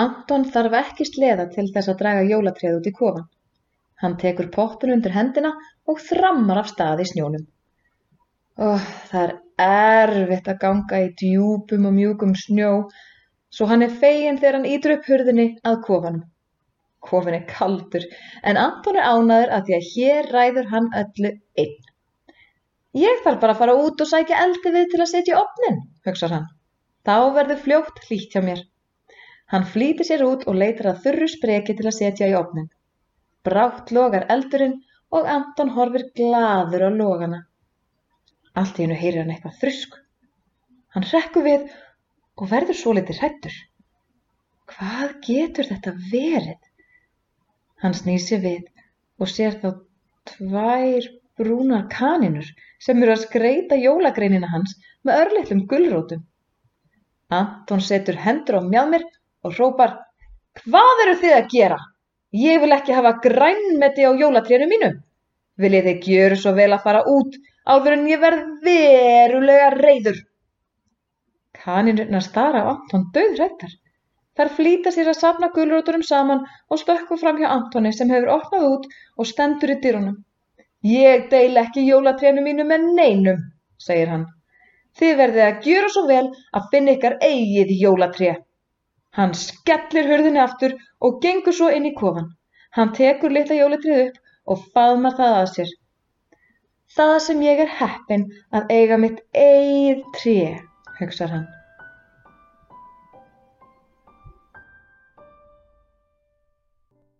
Anton þarf ekki sleða til þess að draga jólatréð út í kofan. Hann tekur poppun undir hendina og þrammar af stað í snjónum. Ó, það er erfitt að ganga í djúpum og mjúkum snjó, svo hann er feginn þegar hann ítur upp hurðinni að kofanum. Kofin er kaldur, en Anton er ánaður að því að hér ræður hann öllu einn. Ég þarf bara að fara út og sækja eldi við til að setja opnin, hugsar hann. Þá verður fljótt hlýtt hjá mér. Hann flýtir sér út og leitar að þurru spreki til að setja í opnin. Brátt logar eldurinn og Anton horfir glaður á logana. Allt í hennu heyrir hann eitthvað þrusk. Hann hrekkur við og verður svo litið hrættur. Hvað getur þetta verið? Hann snýr sér við og sér þá tvær brúnar kaninur sem eru að skreita jólagreinina hans með örlitlum gullrótum. Anton setur hendur á mjálmir og hrópar Hvað eru þið að gera? Ég vil ekki hafa grænmeti á jólatrénu mínu. Viljið þið gjöru svo vel að fara út áður en ég verð verulega reyður. Kaninurnar stara á Anton döðrættar. Þar flýta sér að safna gulróturum saman og stökku fram hjá Antoni sem hefur opnað út og stendur í dyrunum. Ég deil ekki jólatrénu mínu með neinum, segir hann. Þið verðið að gjöra svo vel að finna ykkar eigið jólatré. Hann skellir hurðinni aftur og gengur svo inn í kofan. Hann tekur litla jólatrið upp og faðmar það að sér. Það sem ég er heppin að eiga mitt eigið tré, hugsar hann.